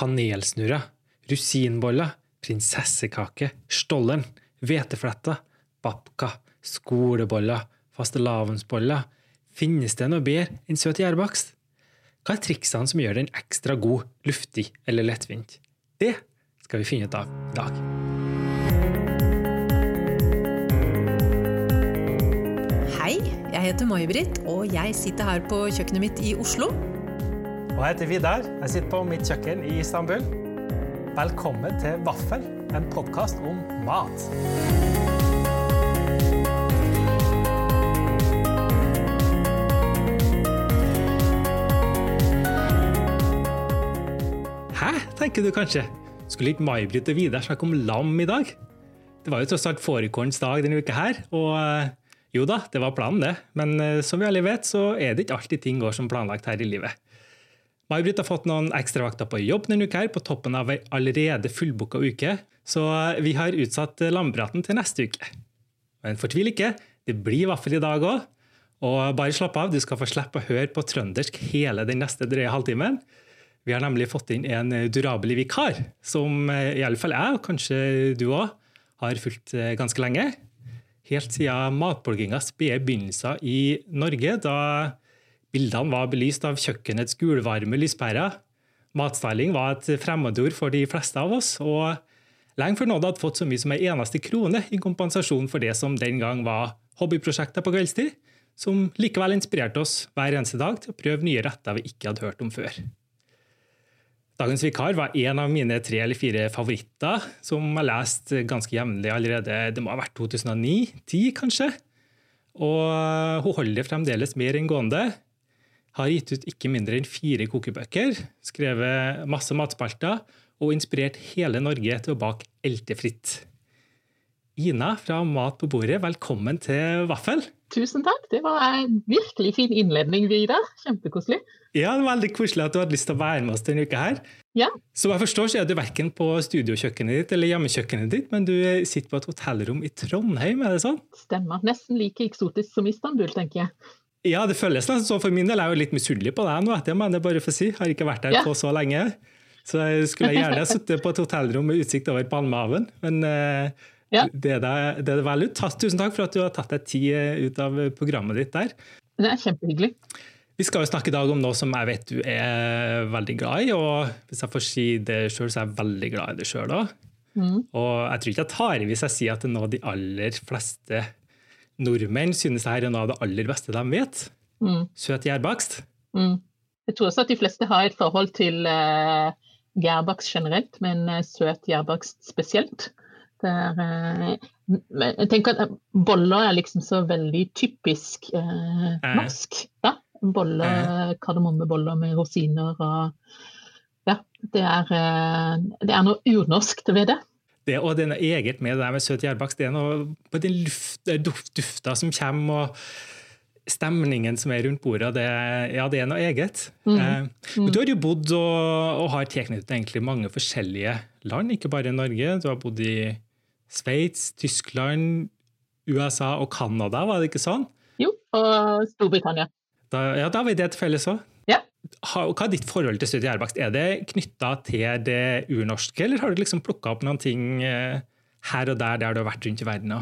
kanelsnurrer, rusinboller, prinsessekake, stollen, hvetefletter, babka, skoleboller, fastelavnsboller. Finnes det noe bedre enn søt gjærbakst? Hva er triksene som gjør den ekstra god, luftig eller lettvint? Det skal vi finne ut av i dag. Hei, jeg heter May-Britt, og jeg sitter her på kjøkkenet mitt i Oslo. Og jeg heter Vidar. Jeg sitter på mitt kjøkken i Istanbul. Velkommen til Vaffel, en podkast om mat. Hæ, tenker du kanskje? Skulle ikke May-Britt og Vidar snakke om lam i dag? Det var jo tross alt fårikålens dag denne uka her, og eh, jo da, det var planen det. Men eh, som vi alle vet, så er det ikke alltid ting går som planlagt her i livet. May-Britt har fått noen ekstravakter på jobb denne uka her, på toppen av ei allerede fullbooka uke, så eh, vi har utsatt landpraten til neste uke. Men fortvil ikke, det blir vaffel i dag òg. Og bare slapp av, du skal få slippe å høre på trøndersk hele den neste drøye halvtimen. Vi har nemlig fått inn en durabelig vikar, som iallfall i alle fall jeg, og kanskje du òg, har fulgt eh, ganske lenge. Helt siden matbloggingas spede begynnelser i Norge, da bildene var belyst av kjøkkenets gulvarme lyspærer. Matstyling var et fremmedord for de fleste av oss, og lenge før noen hadde fått så mye som en eneste krone i kompensasjon for det som den gang var hobbyprosjekter på kveldstid, som likevel inspirerte oss hver eneste dag til å prøve nye retter vi ikke hadde hørt om før. Dagens vikar var en av mine tre eller fire favoritter, som jeg leste ganske jevnlig allerede. Det må ha vært 2009-10, kanskje. Og hun holder det fremdeles mer enn gående. Har gitt ut ikke mindre enn fire kokebøker, skrevet masse matspalter og inspirert hele Norge til å bake eltefritt. Ina fra Mat på bordet, velkommen til Vaffel. Tusen takk. Det var en virkelig fin innledning, Vidar. Kjempekoselig. Ja, det var veldig koselig at du hadde lyst til å være med oss denne uka her. Ja. Som jeg forstår, så er du verken på studiokjøkkenet ditt eller hjemmekjøkkenet ditt, men du sitter på et hotellrom i Trondheim, er det sånn? Stemmer. Nesten like eksotisk som Istanbul, tenker jeg. Ja, det føles nesten sånn for min del. er Jeg er jo litt misunnelig på deg nå, det må jeg bare få si. Jeg har ikke vært der Ja. på så lenge. Så jeg skulle gjerne sittet på et hotellrom med utsikt over Palmehaven, men uh, Ja. det, er det, det er det vel ut. Tusen takk for at du har tatt deg tid eh, ut av programmet ditt der. Det er kjempehyggelig. Vi skal jo snakke i dag om noe som jeg vet du er veldig glad i, og hvis jeg får si det sjøl, så er jeg veldig glad i det sjøl òg. Mm. Og jeg tror ikke jeg tar i hvis jeg sier at det er noe de aller fleste nordmenn synes det her er noe av det aller beste de vet. Mm. Søt gjærbakst. Mm. Jeg tror også at de fleste har et forhold til uh, gjærbakst generelt, men uh, søt gjærbakst spesielt. Det er, eh, jeg tenker at Boller er liksom så veldig typisk uh, Eh. norsk. Ja? Boller, Kardemommeboller med rosiner og Ja. Det er, eh, det er noe urnorsk ved det. Det, og det er noe eget med det der med søt gjærbakst. Det er noe på den duft, dufta som kommer, og stemningen som er rundt bordet. Det, ja, det er noe eget. Mm. Eh, men du har jo bodd og, og har tilknyttet egentlig mange forskjellige land, ikke bare i Norge. Du har bodd i Sveits, Tyskland, USA og Canada, var det ikke sånn? Jo, og Storbritannia. Da, ja, da har vi det til felles òg. Hva er ditt forhold til søt gjærbakst? Er det knytta til det urnorske, eller har du liksom plukka opp noen ting eh, her og der der du har vært rundt i verden?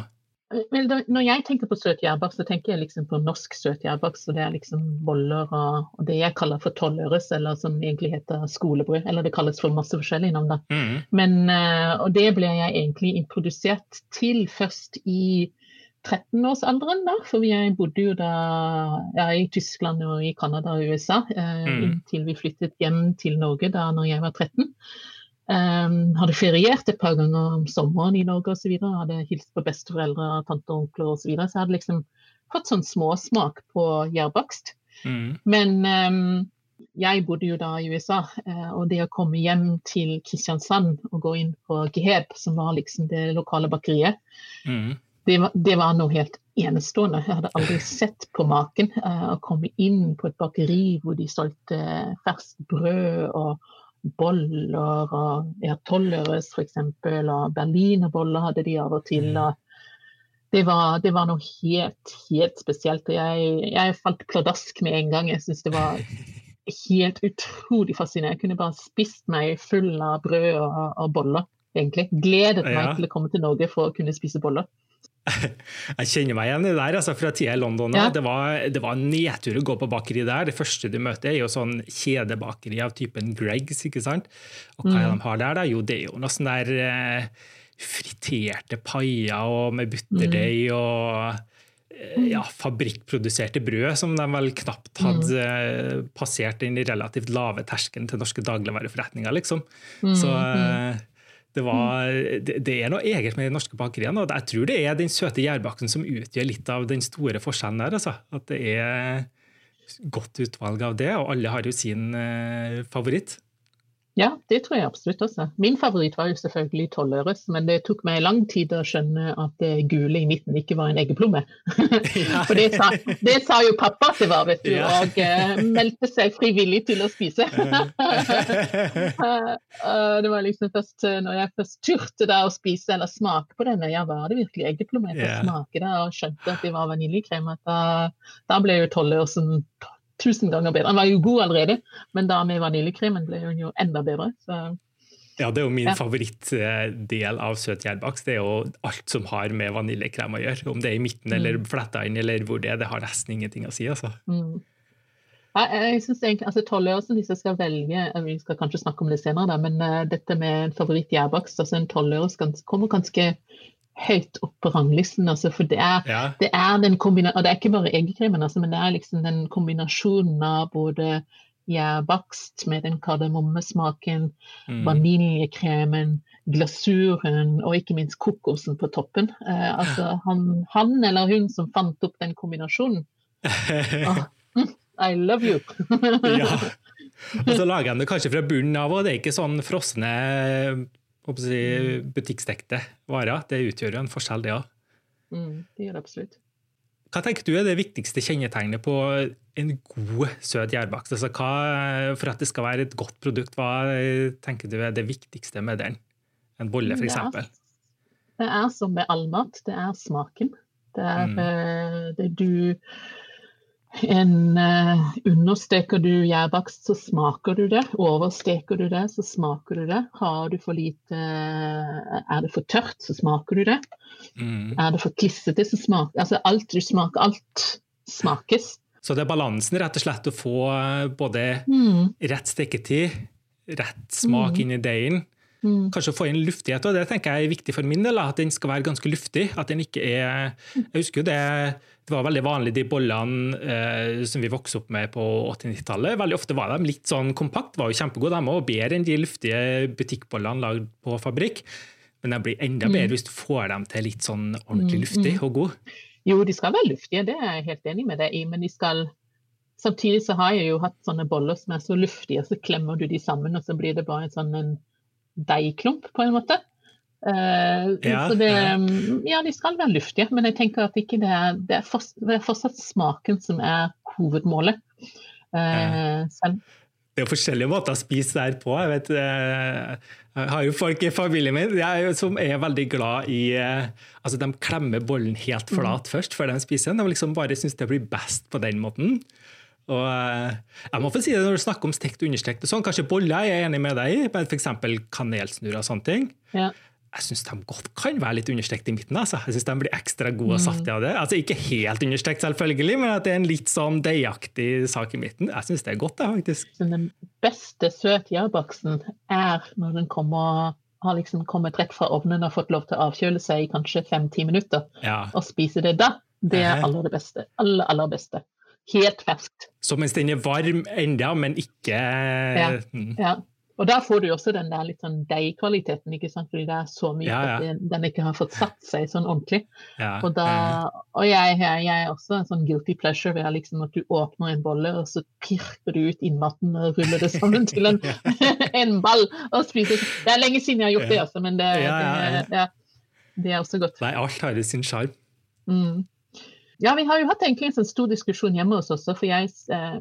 Da, når jeg tenker på søt gjærbakst, så tenker jeg liksom på norsk søt gjærbakst. Det er liksom boller og, og det jeg kaller for tolvøres, eller som egentlig heter skolebrød. Eller det kalles for masse forskjellige navn, da. Mm. Men, eh, og det ble jeg egentlig introdusert til først i 13-årsalderen, da. For jeg bodde jo da ja, i Tyskland og i Canada og USA eh, Mm. inntil vi flyttet hjem til Norge da når jeg var 13. Um, hadde feriert et par ganger om sommeren i Norge osv. Hadde hilst på besteforeldre, tante og onkler osv. Så, videre. så jeg hadde liksom fått sånn småsmak på gjærbakst. Mm. Men um, jeg bodde jo da i USA, eh, og det å komme hjem til Kristiansand og gå inn på Geheb, som var liksom det lokale bakeriet, Mm. Det var, det var noe helt enestående. Jeg hadde aldri sett på maken. eh, Å komme inn på et bakeri hvor de solgte ferskt brød og boller og ja, tolvøres f.eks. Og berlinerboller hadde de av og til. og det var, det var noe helt, helt spesielt. og Jeg, jeg falt pladask med en gang. Jeg syns det var helt utrolig fascinerende. Jeg kunne bare spist meg full av brød og, og boller, egentlig. Gledet meg Ja. til å komme til Norge for å kunne spise boller. Jeg kjenner meg igjen i det der altså, fra tida i London. Ja. Det, var, det var en nedtur å gå på bakeri der. Det første du møter, er jo sånn kjedebakeri av typen Greggs. ikke sant? Og hva Mm. de har der? da? Jo, det er jo noe sånn der eh, friterte paier og med butterdeig og eh, ja, fabrikkproduserte brød, som de vel knapt hadde eh, passert den relativt lave terskelen til norske dagligvareforretninger, liksom. Så eh, det, var, det, det er noe eget med de norske bakeriene, og jeg tror det er den søte gjærbakken som utgjør litt av den store forskjellen der. Altså. At det er godt utvalg av det, og alle har jo sin eh, favoritt. Ja, det tror jeg absolutt også. Min favoritt var jo selvfølgelig tolvøres, men det tok meg lang tid å skjønne at det gule i midten ikke var en eggeplomme. For det sa, det sa jo pappa at det var, vet du, og uh, meldte seg frivillig til å spise. Eh, eh, det var liksom først eh, når jeg først turte da å spise eller smake på denne, ja, var det virkelig eggeplomme? Jeg smake det og skjønte at det var vaniljekrem. At da, da ble jo tolvøresen tusen ganger bedre. Den var jo god allerede, men da med vaniljekremen ble hun jo enda bedre. Så Ja, det er jo min Ja. favorittdel av søt gjærbakst. Det er jo alt som har med vaniljekrem å gjøre. Om det er i midten eller fletta inn eller hvor det er, det har nesten ingenting å si. altså. Mm. Jeg, jeg synes egentlig, altså Tolvøresen, hvis jeg skal velge eh, Vi skal kanskje snakke om det senere, da, men uh, dette med en favoritt-gjærbakst altså En tolvøres gans- kommer ganske høyt opp på ranglisten. Altså, for det er, Ja. det er den kombinasjonen og det er ikke bare eggekrimen, altså, men det er liksom den kombinasjonen av både gjærbakst med den kardemommesmaken, Mm. vaniljekremen, glasuren og ikke minst kokosen på toppen. Eh, altså han, han eller hun som fant opp den kombinasjonen. Mm, I love you! ja. Og så lager de det kanskje fra bunnen av, og det er ikke sånn frosne si, butikkstekte varer. Det utgjør jo en forskjell, det òg. Mm, det gjør det absolutt. Hva tenker du er det viktigste kjennetegnet på en god søt gjærbakst? Altså, hva- for at det skal være et godt produkt, hva tenker du er det viktigste med den? En bolle, Det f.eks.? er, det er som med all mat, det er smaken. Det er Mm. eh, det du en, uh, Understeker du gjærbakst, så smaker du det. Oversteker du det, så smaker du det. Har du for lite Er det for tørt, så smaker du det. Mm. Er det for klissete, så smaker Altså alt du smaker, alt smakes. Så det er balansen, rett og slett, å få eh, både Mm, rett steketid, rett smak Mm. inn i deigen. mm, Kanskje få inn luftighet, og det tenker jeg er viktig for min del. At den skal være ganske luftig. At den ikke er Jeg husker jo det det var veldig vanlig de bollene eh, som vi vokste opp med på 80-90-tallet. Veldig ofte var de litt sånn kompakt, var jo kjempegode, de òg. Bedre enn de luftige butikkbollene lagd på fabrikk. Men de blir enda Mm. bedre hvis du får dem til litt sånn ordentlig Mm, luftig mm. og god. Jo, de skal være luftige, det er jeg helt enig med deg i, men de skal Samtidig så har jeg jo hatt sånne boller som er så luftige, så klemmer du de sammen, og så blir det bare en sånn deigklump, på en måte. Eh, Ja, så det, ja. ja, de skal være luftige, men jeg tenker at det er Det er, fortsatt, det er fortsatt smaken som er hovedmålet. Eh, selv. Det er forskjellige måter å spise der på. Jeg, vet, eh, jeg har jo folk i familien min er som er veldig glad i eh, altså De klemmer bollen helt flat først før de spiser den. De liksom bare syns det blir best på den måten. Og eh, jeg må få si det Når du snakker om stekt og understekt, og sånn, kanskje boller jeg er enig med deg i, men f.eks. kanelsnurrer og sånne ting. Ja. Jeg syns de godt kan være litt understekt i midten. Altså. Jeg synes de blir ekstra gode og saftige av det. Altså Ikke helt understekt, selvfølgelig, men at det er en litt sånn deigaktig sak i midten. Jeg syns det er godt, det, faktisk. Den beste søtgjærbaksten er når den kommer har liksom kommet rett fra ovnen og fått lov til å avkjøle seg i kanskje fem-ti minutter. Ja. Å spise det da, det er aller det beste. Aller, aller beste. Helt ferskt. Så mens den er varm enda, men ikke ja. Ja. Og da får du også den der litt sånn deigkvaliteten, ikke sant? fordi det er så mye Ja, ja. at den- ikke har fått satt seg sånn ordentlig. ja. Og, da, og jeg, jeg, jeg er også en sånn guilty pleasure ved liksom at du åpner en bolle, og så pirker du ut innmaten og ruller det sammen til en, en ball og spiser. Det er lenge siden jeg har gjort det, altså, men det, det, ja, det er også godt. Nei, alt har sin sjarm. Mm. Ja, vi har jo hatt egentlig en sånn stor diskusjon hjemme hos oss også, for jeg, eh,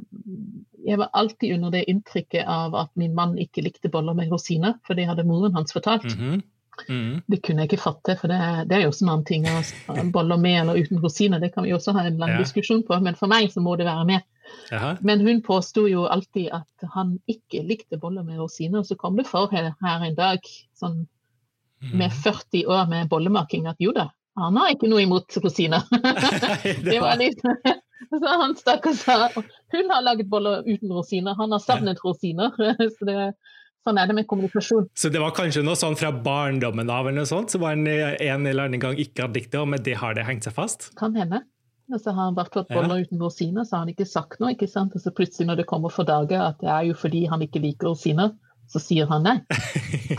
jeg var alltid under det inntrykket av at min mann ikke likte boller med rosiner, for det hadde moren hans fortalt. Mhm. Mhm. Det kunne jeg ikke fatte, for det, det er jo også en annen ting. Altså, boller med eller uten rosiner, det kan vi også ha en lang Ja. diskusjon på, men for meg så må det være med. Aha. Men hun påsto jo alltid at han ikke likte boller med rosiner. Og så kom det for her, her en dag, sånn med 40 år med bollemaking, at jo da, han har ikke noe imot rosiner. det var litt Så han stakk og sa hun har laget boller uten rosiner, han har savnet rosiner. Så det, sånn er det med kommunikasjon. Så det var kanskje noe sånn fra barndommen av eller noe sånt, så var han en eller annen gang ikke hadde likt det, og med det har det hengt seg fast? Kan hende. Og så har han bare fått boller uten rosiner, så har han ikke sagt noe. ikke sant? Og så plutselig når det kommer for dager at det er jo fordi han ikke liker rosiner, så sier han nei.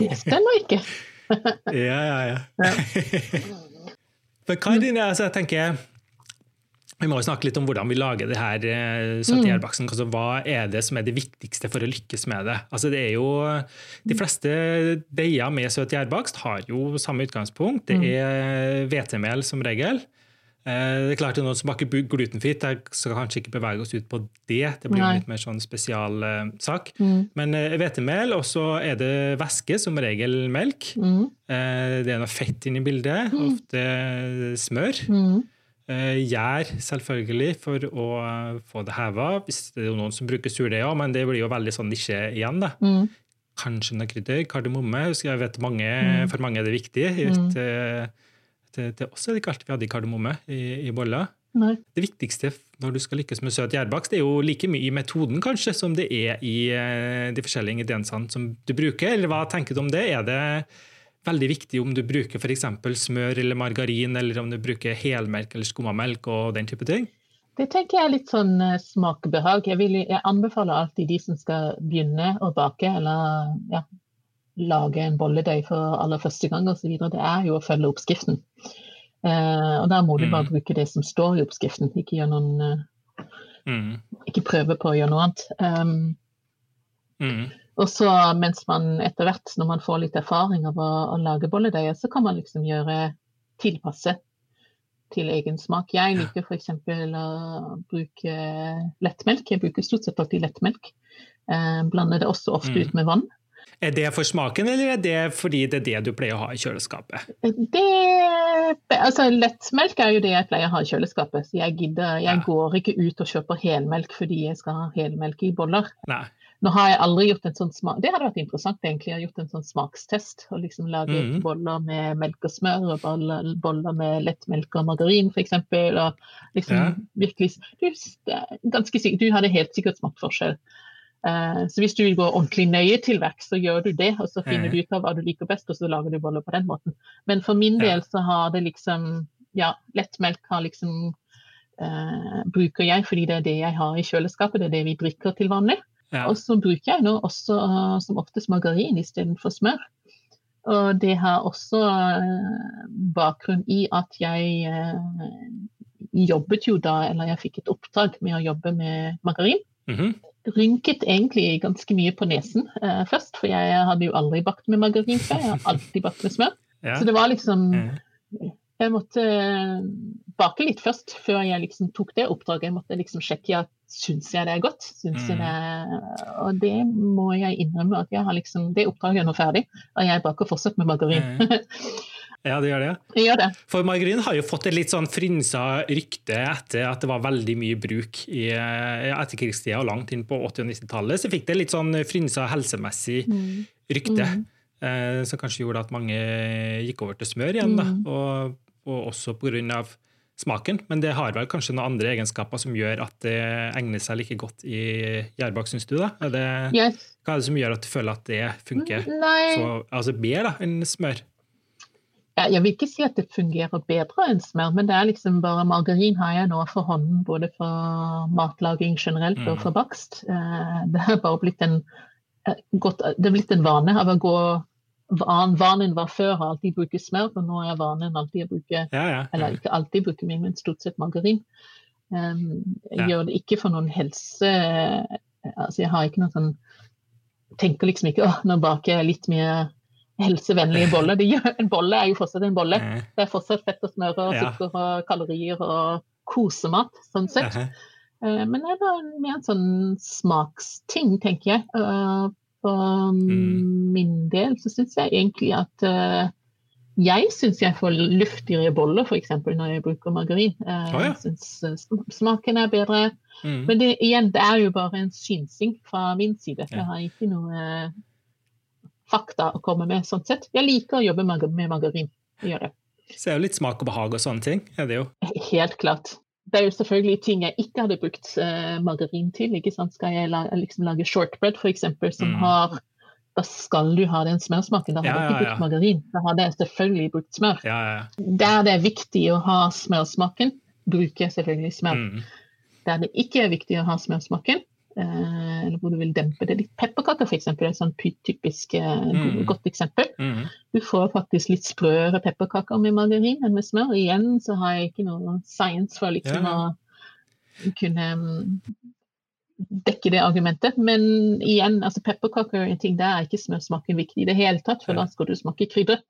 Det stemmer ikke. ja, ja, ja. For hva er dine, altså jeg tenker vi må jo snakke litt om hvordan vi lager det her satirbaksen. 70-gjærbaksten. Altså, hva er det som er det viktigste for å lykkes med det? Altså, det er jo, de fleste deiger med søt gjærbakst har jo samme utgangspunkt. Det er hvetemel som regel. Eh, det er klart er noen som baker glutenfritt. Skal kanskje ikke bevege oss ut på det. Det blir Nei. litt mer sånn spesialsak. Uh, mm. Men hvetemel, uh, og så er det væske, som regel melk. Mm. Uh, det er noe fett inne i bildet, ofte smør. Mm. Gjær, selvfølgelig, for å få det heva. Hvis det er noen som bruker surdeig òg, men det blir jo veldig sånn nisje igjen. da. Mm. Kanskje noe krydder. Kardemomme. Jeg vet mange, For mange er det viktig. Jeg til, til oss er det ikke alltid vi hadde kardemomme i, i boller. Nei. Det viktigste når du skal lykkes med søt gjærbakst, er jo like mye i metoden kanskje, som det er i uh, de forskjellige ingrediensene som du bruker. Eller hva tenker du om det? Er det veldig viktig om du bruker f.eks. smør eller margarin, eller om du bruker helmelk eller skummamelk og den type ting? Det tenker jeg er litt sånn smakbehag. smakebehag. Jeg, vil, jeg, anbefaler alltid de som skal begynne å bake, eller ja, lage en bolledeig for aller første gang osv., det er jo å følge oppskriften. Eh, og der må du bare mm. bruke det som står i oppskriften, ikke gjøre noen eh, mm. Ikke prøve på å gjøre noe annet. Um, mm. Og så mens man etter hvert, når man får litt erfaring av å, å lage bolledeiger, så kan man liksom gjøre tilpasse til egen smak. Jeg liker f.eks. å bruke lettmelk. Jeg bruker stort sett alltid lettmelk. Eh, blander det også ofte mm. ut med vann. Er det for smaken, eller er det fordi det er det du pleier å ha i kjøleskapet? Det, altså Lettmelk er jo det jeg pleier å ha i kjøleskapet. så Jeg, gidder, jeg ja. går ikke ut og kjøper helmelk fordi jeg skal ha helmelk i boller. Nei. Nå har jeg aldri gjort en sånn smak... Det hadde vært interessant egentlig, jeg har gjort en sånn smakstest. og liksom Lage mm. boller med melk og smør, og boller, boller med lettmelk og margarin f.eks. Og liksom ja. virkelig du, ganske sikkert, du hadde helt sikkert smakt forskjell. Uh, så hvis du vil gå ordentlig nøye til verks, så gjør du det. Og så finner du ut av hva du liker best, og så lager du boller på den måten. Men for min del så har det liksom Ja, lettmelk har liksom uh, bruker jeg fordi det er det jeg har i kjøleskapet, det er det vi drikker til vanlig. Ja. Og så bruker jeg nå også uh, som oftest margarin istedenfor smør. Og det har også bakgrunn i at jeg jobbet jo da, eller jeg fikk et oppdrag med å jobbe med margarin. Mm -hmm rynket egentlig ganske mye på nesen eh, først, for jeg hadde jo aldri bakt med margarin før. Jeg har alltid bakt med smør. Ja. Så det var liksom Jeg måtte eh, bake litt først, før jeg liksom tok det oppdraget. Jeg måtte liksom sjekke ja, syns jeg det er godt. Syns mm. jeg det Og det må jeg innrømme at jeg har liksom Det oppdraget er nå ferdig, og jeg baker fortsatt med margarin. Mm. Ja, det gjør det. det gjør det. For margarin har jo fått et litt sånn frynsa rykte etter at det var veldig mye bruk i etterkrigstida og langt inn på 80- og 90-tallet. Så fikk det litt sånn frynsa helsemessig mm. rykte. Mm. Eh, som kanskje gjorde at mange gikk over til smør igjen. Da, mm. og, og også pga. smaken. Men det har vel kanskje noen andre egenskaper som gjør at det egner seg like godt i gjærbak, syns du? da? Er det, yes. Hva er det som gjør at du føler at det funker så, altså bedre enn smør? Jeg vil ikke si at det fungerer bedre enn smør, men det er liksom bare margarin har jeg nå for hånden, både for matlaging generelt og mm. for bakst. Eh, det er bare blitt en, eh, godt, det er blitt en vane av å gå Vanen var før å alltid bruke smør, og nå er vanen alltid å bruke ja, ja, Eller ikke alltid bruke min, men stort sett margarin. Um, jeg gjør det ikke for noen helse Altså jeg har ikke noe sånn Tenker liksom ikke å, nå baker jeg litt mer helsevennlige boller. En bolle er jo fortsatt en bolle. Det er fortsatt fett og smør og sukker og kalorier og kosemat, sånn sett. Eh, men det er mer en sånn smaksting, tenker jeg. Eh, for mm. min del så syns jeg egentlig at eh, Jeg syns jeg får luftigere boller f.eks. når jeg bruker margarin. Eh. Jeg syns eh, smaken er bedre. Mm. Men det, igjen, det er jo bare en synsing fra min side. Jeg har ikke noe eh, fakta å komme med sånn sett. Jeg liker å jobbe med margarin. Gjør det. Så er jo litt smak og behag og sånne ting. er det jo. Helt klart. Det er jo selvfølgelig ting jeg ikke hadde brukt eh, margarin til. ikke sant? Skal jeg la, liksom lage shortbread f.eks., som Mm. har Da skal du ha den smørsmaken. Da hadde Ja, jeg ikke ja, brukt margarin. Da hadde jeg selvfølgelig brukt smør. Ja, ja, ja. Der det er viktig å ha smørsmaken, bruker jeg selvfølgelig smør. Mm. Der det ikke er viktig å ha smørsmaken, eller hvor du vil dempe det litt Pepperkaker f.eks. er et sånn typisk eh, Mm. godt eksempel. Mm. Du får faktisk litt sprøere pepperkaker med margarin enn med smør. Igjen så har jeg ikke noe science for liksom Ja. å kunne mm, dekke det argumentet. Men igjen, altså pepperkaker er en ting, der er ikke smørsmaken viktig i det hele tatt, for Ja. da skal du smake krydder.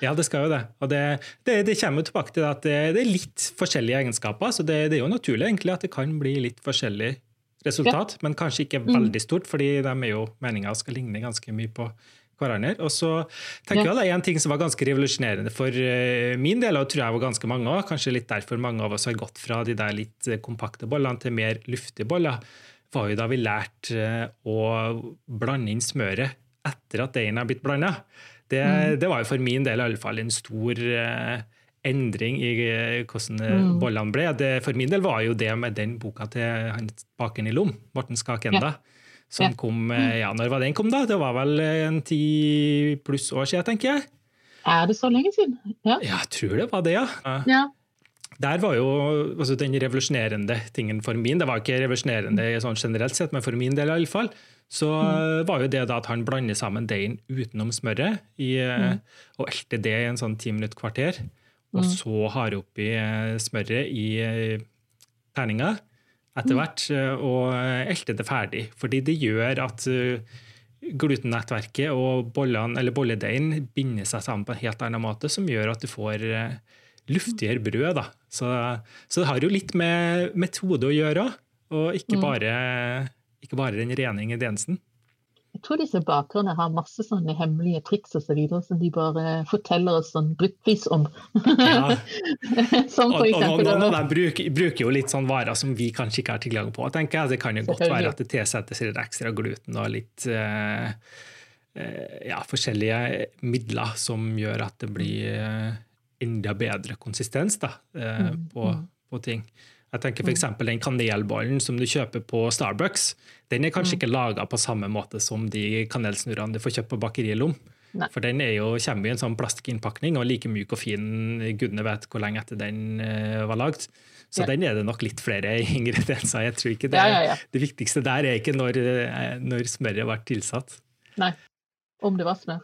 Ja, det skal jo det. Og det, det, det kommer tilbake til at det, det er litt forskjellige egenskaper. Så det, det er jo naturlig egentlig at det kan bli litt forskjellig resultat, men kanskje ikke Mm. veldig stort, fordi de er jo meninga skal ligne ganske mye på hverandre. Og så tenker Ja. jeg det er en ting som var ganske revolusjonerende for eh, min del, og tror jeg var ganske mange òg. Kanskje litt derfor mange av oss har gått fra de der litt eh, kompakte bollene til mer luftige boller. var jo da vi lærte eh, å blande inn smøret etter at deigen er blitt blanda. Det, Mm. det var jo for min del i alle fall en stor eh, endring i eh, hvordan eh, Mm. bollene ble. Det, for min del var jo det med den boka til han bakeren i Lom, Morten Skakenda, som Ja. Mm. kom eh, Ja, når var den kom, da? Det var vel en ti pluss år siden, tenker jeg. Er det så lenge siden? Ja. Ja, jeg tror det var det, ja. Ja. ja. Der var jo altså, den revolusjonerende tingen for min, det var ikke revolusjonerende sånn generelt sett, men for min del i alle fall, så mm. var jo det da at han blander sammen deigen utenom smøret i, mm. og elter det i en sånn ti minutter kvarter, og så har oppi eh, smøret i eh, terninga etter hvert, eh, og elter det ferdig. Fordi det gjør at glutennettverket og bollene, eller bolledeigen binder seg sammen på en helt annen måte, som gjør at du får luftigere brød. Da. Så, så det har jo litt med metode å gjøre og ikke bare, ikke bare den rene ingrediensen. Jeg tror disse bakerne har masse sånne hemmelige triks videre, som de bare forteller oss sånn dryppvis om. Ja. som for og noen av dem bruker, bruker jo litt sånn varer som vi kanskje ikke har tilgang på. tenker jeg. Det kan jo godt være at det tilsettes litt ekstra gluten og litt uh, uh, ja, forskjellige midler som gjør at det blir eh, enda bedre konsistens da, uh, Mm, på, på ting. Jeg tenker f.eks. den kanelbollen som du kjøper på Starbucks. Den er Mm. kanskje ikke laga på samme måte som de kanelsnurrene du får kjøpt på bakeriet Lom. Nei. For den er jo, kommer i en sånn plastikinnpakning og like myk og fin. Gudene vet hvor lenge etter den uh, var lagd. Så Ja. den er det nok litt flere ingredienser. Jeg tror ikke det, Ja, ja, ja. det viktigste der er ikke når, eh, når smøret ble tilsatt. Nei, om det var smør.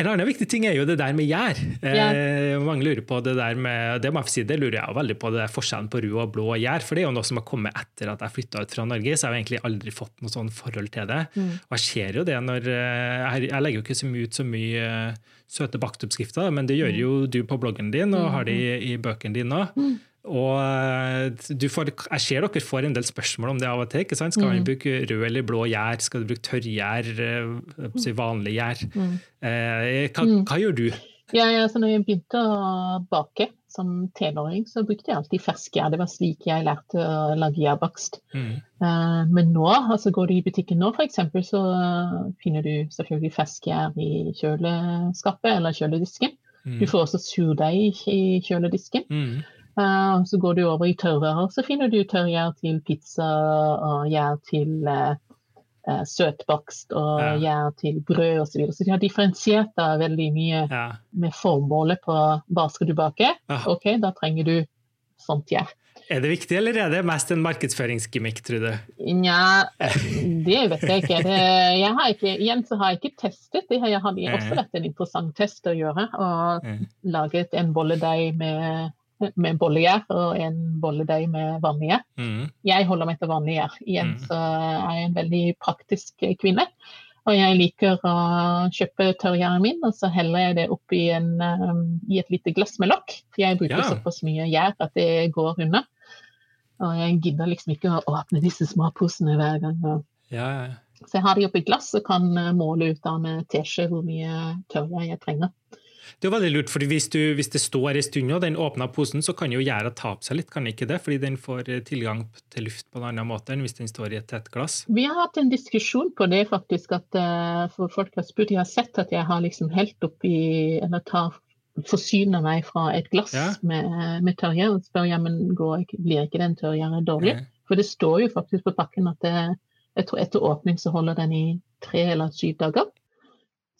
En annen viktig ting er jo det der med gjær. Yeah. Eh, mange lurer på det der med, det må jeg si, det lurer jeg veldig på, det er forskjellen på rød og blå og gjær. For det er jo noe som har kommet etter at jeg flytta ut fra Norge, så jeg har egentlig aldri fått noe sånn forhold til det. Mm. Og jeg ser jo det når eh, Jeg, legger jo ikke så mye ut så mye eh, søte bakeoppskrifter, men det gjør jo du på bloggen din, og har det i, i bøkene dine òg. Og eh, du får, jeg ser dere får en del spørsmål om det av og til. ikke sant? Skal man bruke rød eller blå gjær? Skal du bruke tørrgjær? eh, vanlig gjær? Eh, hva, hva gjør du? Ja, ja, så når jeg begynte å bake som tenåring, så brukte jeg alltid ferskgjær. Det var slik jeg lærte å lage gjærbakst. Mm. Eh, men nå, altså går du i butikken nå f.eks., så eh, finner du selvfølgelig ferskgjær i kjøleskapet eller kjøledisken. Du får også surdeig i kjøledisken. Mm. Eh, så går du over i tørrvarer, så finner du tørrgjær til pizza og gjær til uh, søtbakst og Ja. gjær til brød osv. Så, videre. så de har differensiert da veldig mye Ja. med formålet på hva skal du bake. Ja. Ok, da trenger du sånt gjær. Er det viktig, eller er det mest en markedsføringsgimmick, tror du? Nja, det vet jeg ikke. Det, jeg har ikke. Igjen så har jeg ikke testet. Det har jeg hadde også vært en interessant test å gjøre. Og laget en bolledeig med, med bollegjær og en bolledeig med vanlig gjær. Mm. Jeg holder meg til vanlig gjær. Igjen Mm. så er jeg en veldig praktisk kvinne. Og jeg liker å kjøpe tørrgjæren min, og så heller jeg det oppi en, um, i et lite glass med lokk. For jeg bruker Ja. såpass mye gjær at det går unna. Og jeg gidder liksom ikke å åpne disse småposene hver gang. Ja, ja. Så jeg har de oppi glass og kan måle ut da med teskje hvor mye tørrgjær jeg trenger. Det er veldig lurt, fordi hvis, du, hvis det står en stund og den åpner posen, så kan jo gjæra tape seg litt, kan ikke det? Fordi den får eh, tilgang til luft på en annen måte enn hvis den står i et tett glass. Vi har hatt en diskusjon på det, faktisk. at uh, for folk har spurt, Jeg har sett at jeg har liksom helt oppi Eller tar forsyner meg fra et glass ja. med, med tørrgjær. Og spør ja, men går, blir ikke den tørrgjæren dårlig? Nei. For det står jo faktisk på pakken at det, jeg tror etter åpning så holder den i tre eller syv dager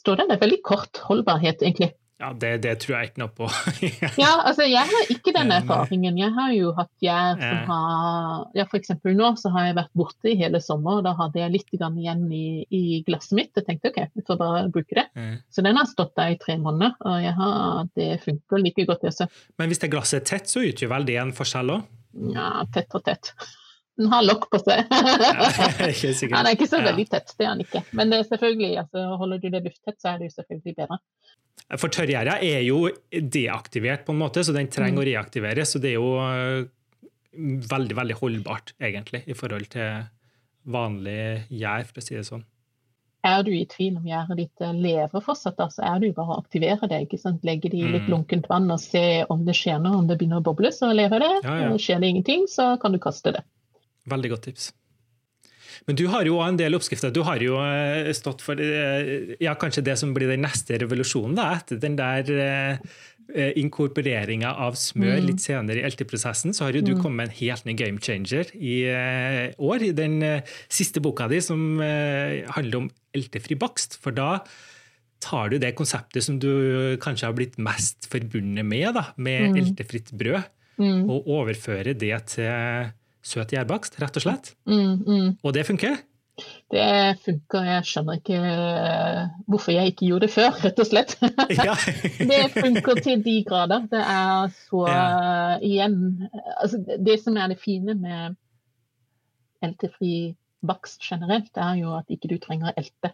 står den Det er veldig kort holdbarhet, egentlig. Ja, det, det, tror jeg ikke noe på. ja, altså Jeg har ikke den erfaringen. Jeg har jo hatt gjær som har ja, F.eks. nå så har jeg vært borte i hele sommer, og da hadde jeg litt igjen i, i, glasset mitt. Jeg tenkte OK, vi får bare bruke det. Mm. Så den har stått der i tre måneder, og har, det funker like godt. Også. Men hvis det glasset er tett, så utgjør vel det en forskjell òg? Ja, tett og tett. Den har lokk på seg. han er ikke så veldig tett, det er han ikke. Men det er selvfølgelig, altså, holder du det lufttett, så er det jo selvfølgelig bedre. For tørrgjæra er jo deaktivert på en måte, så den trenger mm. å reaktiveres. Så det er jo eh, veldig, veldig holdbart, egentlig, i forhold til vanlig gjær, for å si det sånn. Er du i tvil om gjæret ditt eh, lever fortsatt, så er det jo bare å aktivere det. ikke sant? Legge det i litt mm. lunkent vann og se om det skjer noe. Om det begynner å boble, så lever det. Ja, ja. Skjer det ingenting, så kan du kaste det. Veldig godt tips. Men du har jo en del oppskrifter. Du har jo eh, stått for eh, ja, kanskje det som blir den neste revolusjonen, da, etter den der eh, inkorporeringa av smør mm. litt senere i LT-prosessen, så har jo du mm. kommet med en helt ny game changer i år. I den siste boka di som handler om LT-fri bakst. For da tar du det konseptet som du kanskje har blitt mest forbundet med, da, med mm. LT-fritt brød, mm. og overfører det til søt gjærbakst, rett og slett. Mm, mm. Og det funker? Det funker. Jeg skjønner ikke eh, hvorfor jeg ikke gjorde det før, rett og slett. det funker til de grader. Det er så ja. uh, igjen altså, Det som er det fine med LT-fri bakst generelt, er jo at ikke du trenger elte.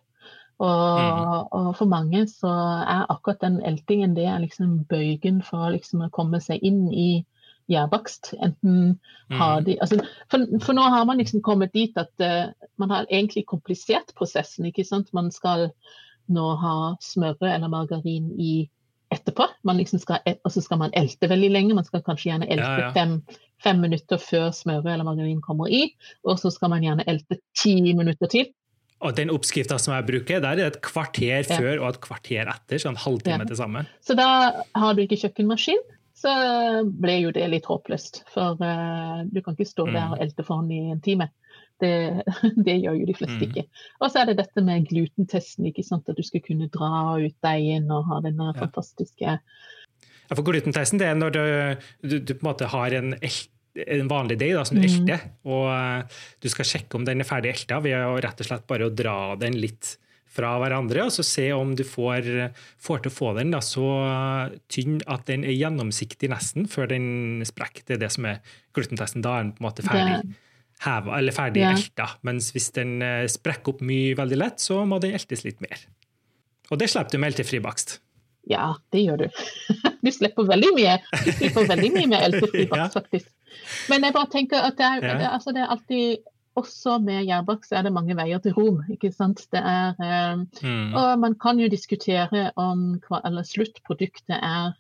Og, mm. og, for mange så er akkurat den eltingen det er liksom bøygen for liksom å komme seg inn i gjærbakst. Enten har mm. de altså, for, for, nå har man liksom kommet dit at uh, man har egentlig komplisert prosessen. ikke sant? Man skal nå ha smøret eller margarin i etterpå. Man liksom skal, og så skal man elte veldig lenge. Man skal kanskje gjerne elte ja, ja. Fem, fem, minutter før smøret eller margarin kommer i. Og så skal man gjerne elte ti minutter til. Og den oppskrifta som jeg bruker, der er det et kvarter ja. før og et kvarter etter. Så en halvtime til sammen. Så da har du ikke kjøkkenmaskin så ble jo det litt håpløst. For uh, du kan ikke stå der mm. og elte for han i en time. Det, det, gjør jo de fleste mm. ikke. Og så er det dette med glutentesten, ikke sant? at du skal kunne dra ut deigen og ha denne ja. fantastiske ja, for Glutentesten det er når du, du, du på en måte har en, en vanlig deig som du mm. elter, og uh, du skal sjekke om den er ferdig elta ved å rett og slett bare å dra den litt fra hverandre, og så se om du får, får til å få den da, så tynn at den er gjennomsiktig nesten før den sprekker. Det er det som er glutentesten. Da er den på en måte ferdig heva, eller ferdig ja. elta. Mens hvis den eh, sprekker opp mye veldig lett, så må den eltes litt mer. Og det slipper du med eltefri bakst. Ja, det gjør du. Du slipper veldig mye Du slipper veldig mye med eltefri bakst, faktisk. Men jeg bare tenker at det er, ja. altså det er alltid også med gjærbakst er det mange veier til Rom. ikke sant? Det er, eh, mm. Og man kan jo diskutere om eller sluttproduktet er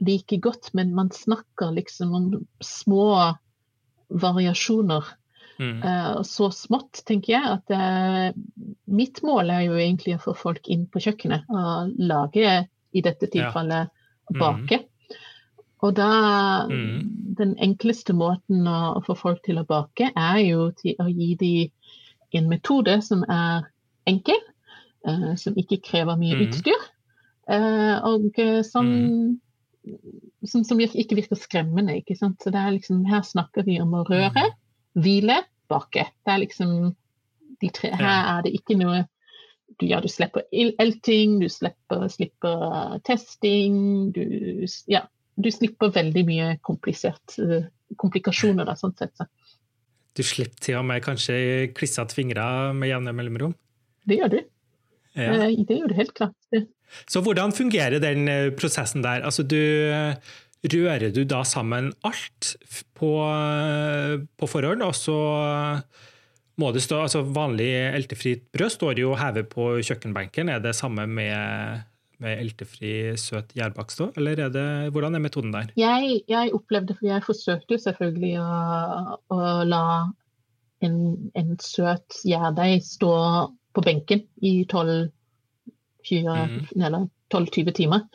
like godt, men man snakker liksom om små variasjoner. Mm. Uh, så smått, tenker jeg, at uh, mitt mål er jo egentlig å få folk inn på kjøkkenet og lage, i dette tilfellet, ja. mm. Og da mm. Den enkleste måten å, få folk til å bake, er jo til å gi dem en metode som er enkel, uh, som ikke krever mye mm. utstyr, uh, og som, mm. som, som, ikke virker skremmende. ikke sant? Så det er liksom, Her snakker vi om å røre, mm. hvile, bake. Det er liksom de tre, Her er det ikke noe du, ja, du slipper elting, du slipper, slipper testing, du Ja, du slipper veldig mye komplisert, eh, komplikasjoner. Da, sånn sett. Du slipper til og med kanskje klissete fingre med jevne mellomrom? Det gjør du. Ja. Eh, det gjør du helt klart. Så hvordan fungerer den eh, prosessen der? Altså du Rører du da sammen alt på, på forhånd, og så må det stå altså Vanlig eltefritt brød står jo hevet på kjøkkenbenken. Er det samme med med eltefri søt gjærbakst òg, eller er det, hvordan er metoden der? Jeg, jeg opplevde, for jeg forsøkte jo selvfølgelig å, å la en, en søt gjærdeig stå på benken i 12-20 mm. timer.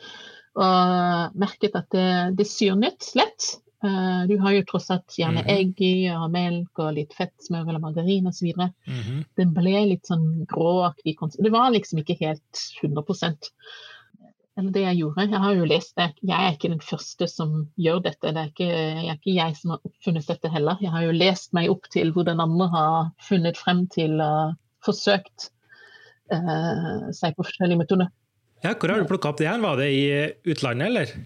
Og merket at det, det syrnet lett. Uh, du har jo tross alt gjerne mm -hmm. egg i, og melk og litt fett, smør eller margarin osv. Mm -hmm. Den ble litt sånn gråaktig Det var liksom ikke helt 100 Eller det jeg gjorde. Jeg har jo lest det. Jeg er ikke den første som gjør dette. Det er ikke, er ikke jeg som har oppfunnet dette heller. Jeg har jo lest meg opp til hvordan andre har funnet frem til og forsøkt uh, seg på forskjellige metoder. Ja, hvor har du plukka opp det her? Var det i utlandet, eller?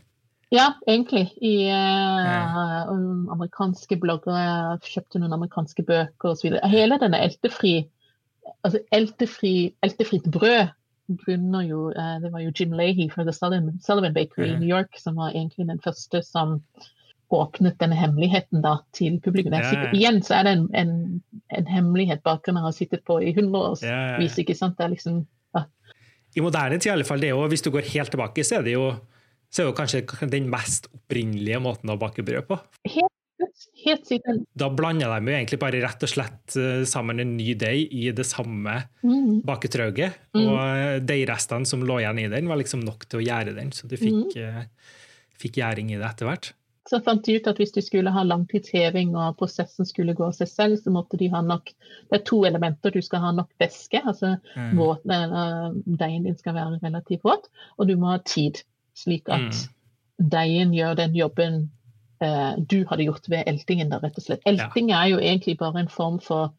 Ja, egentlig. I uh, amerikanske blogger. Jeg kjøpte noen amerikanske bøker osv. Hele denne eltefri altså eltefri, eltefritt brød grunner jo uh, Det var jo Jim Leahy fra The Sullivan, Sullivan Bakery i New York som var egentlig den første som åpnet denne hemmeligheten da, til publikum. Ja, ja. Igjen så er det en, en, en hemmelighet bakgrunnen har sittet på i hundreårsvis. Ja, ikke sant? Det er liksom, I moderne tid, i alle fall, det er jo, hvis du går helt tilbake, så er det jo så er det kanskje den mest opprinnelige måten å bake brød på. Helt, helt sikkert. Da blander de jo egentlig bare rett og slett eh, sammen en ny deig i det samme mm. baketrauget. Mm. Og eh, deigrestene som lå igjen i den, var liksom nok til å gjære den, så du fikk, mm. fikk gjæring i det etter hvert. Så fant de ut at hvis de skulle ha langtidsheving og prosessen skulle gå av seg selv, så måtte de ha nok Det er to elementer. Du skal ha nok væske, altså mm. deigen din skal være relativt våt, og du må ha tid slik at mm. deigen gjør den jobben uh, du hadde gjort ved eltingen. Da, rett og slett. Elting ja. er jo egentlig bare en form for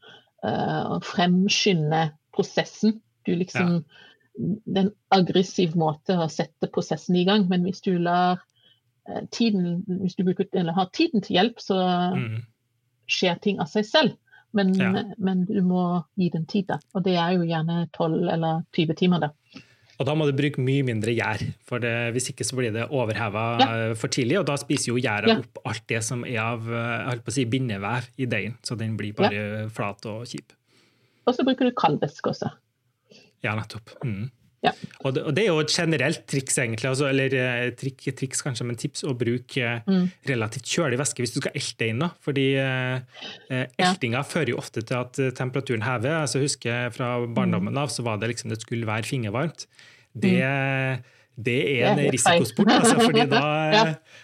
uh, å fremskynde prosessen. Du liksom ja. Det er en aggressiv måte å sette prosessen i gang, men hvis du lar uh, tiden hvis du bruker, eller har tiden til hjelp, så mm. skjer ting av seg selv. Men, ja. men, du må gi den tid, da. Og det er jo gjerne 12 eller 20 timer. da. Og da må du bruke mye mindre gjær, for det, hvis ikke så blir det overheva ja. for tidlig. Og da spiser jo gjæra ja. opp alt det som er av jeg på å si, bindevev i deigen, så den blir bare ja. flat og kjip. Og så bruker du kaldvæske også. Ja, nettopp. Mm. Ja. Og, det, og, det, er jo et generelt triks, egentlig, altså, eller eh, trik, triks kanskje, men tips å bruke mm. relativt kjølig væske hvis du skal elte inn. Da. Fordi eh, eh eltinga ja. fører jo ofte til at temperaturen hever. Altså, jeg husker Fra barndommen av så var det liksom det skulle være fingervarmt. Det, mm. det er en risikosport, altså, fordi da, ja.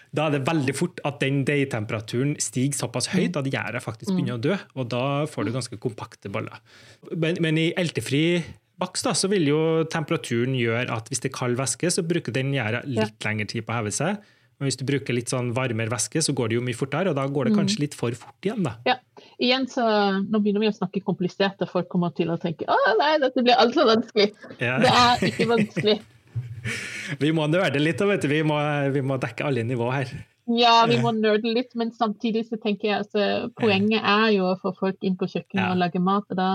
da, er det veldig fort at den deigtemperaturen stiger såpass høyt at gjæret faktisk mm. begynner å dø. Og da får du ganske kompakte boller. Men, men i eltefri bakst, da, så vil jo temperaturen gjøre at hvis det er kald væske, så bruker den gjæra litt ja. lengre tid på å heve seg. Men hvis du bruker litt sånn varmere væske, så går det jo mye fortere, og da går det mm. kanskje litt for fort igjen, da. Ja. Igjen så, Nå begynner vi å snakke komplisert, og folk kommer til å tenke å nei, dette blir altfor vanskelig. Ja. Det er ikke vanskelig. vi må nøle litt, vet du. Vi må, vi må dekke alle nivå her. Ja, vi må nøle litt, men samtidig så tenker jeg altså, poenget er jo å få folk inn på kjøkkenet ja. og lage mat. og da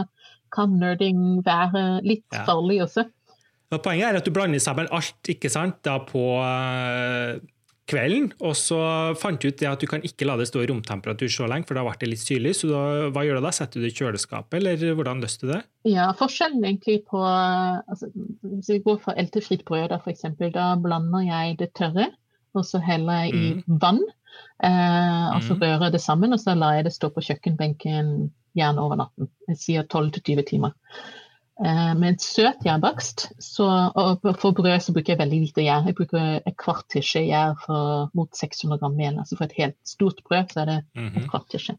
kan nerding være litt ja. farlig også. Og poenget er at du blander sammen alt ikke sant, da på uh, kvelden, og så fant du ut det at du kan ikke la det stå i romtemperatur så lenge, for da ble det litt syrlig. Så da, hva gjør du da? Setter du det i kjøleskapet, eller hvordan løste du det? Ja, Forskjellen egentlig på altså, Hvis vi går for eltefritt brød, da, eksempel, da blander jeg det tørre, og så heller jeg i mm. vann. Eh, og så mm. rører jeg det sammen, og så lar jeg det stå på kjøkkenbenken gjerne over natten. Jeg sier 12-20 timer. Eh, med en søt gjærbakst, og for brød så bruker jeg veldig lite gjær. Jeg bruker et kvart teskje gjær mot 600 gram mel. Altså for et helt stort brød så er det et mhm. kvart teskje.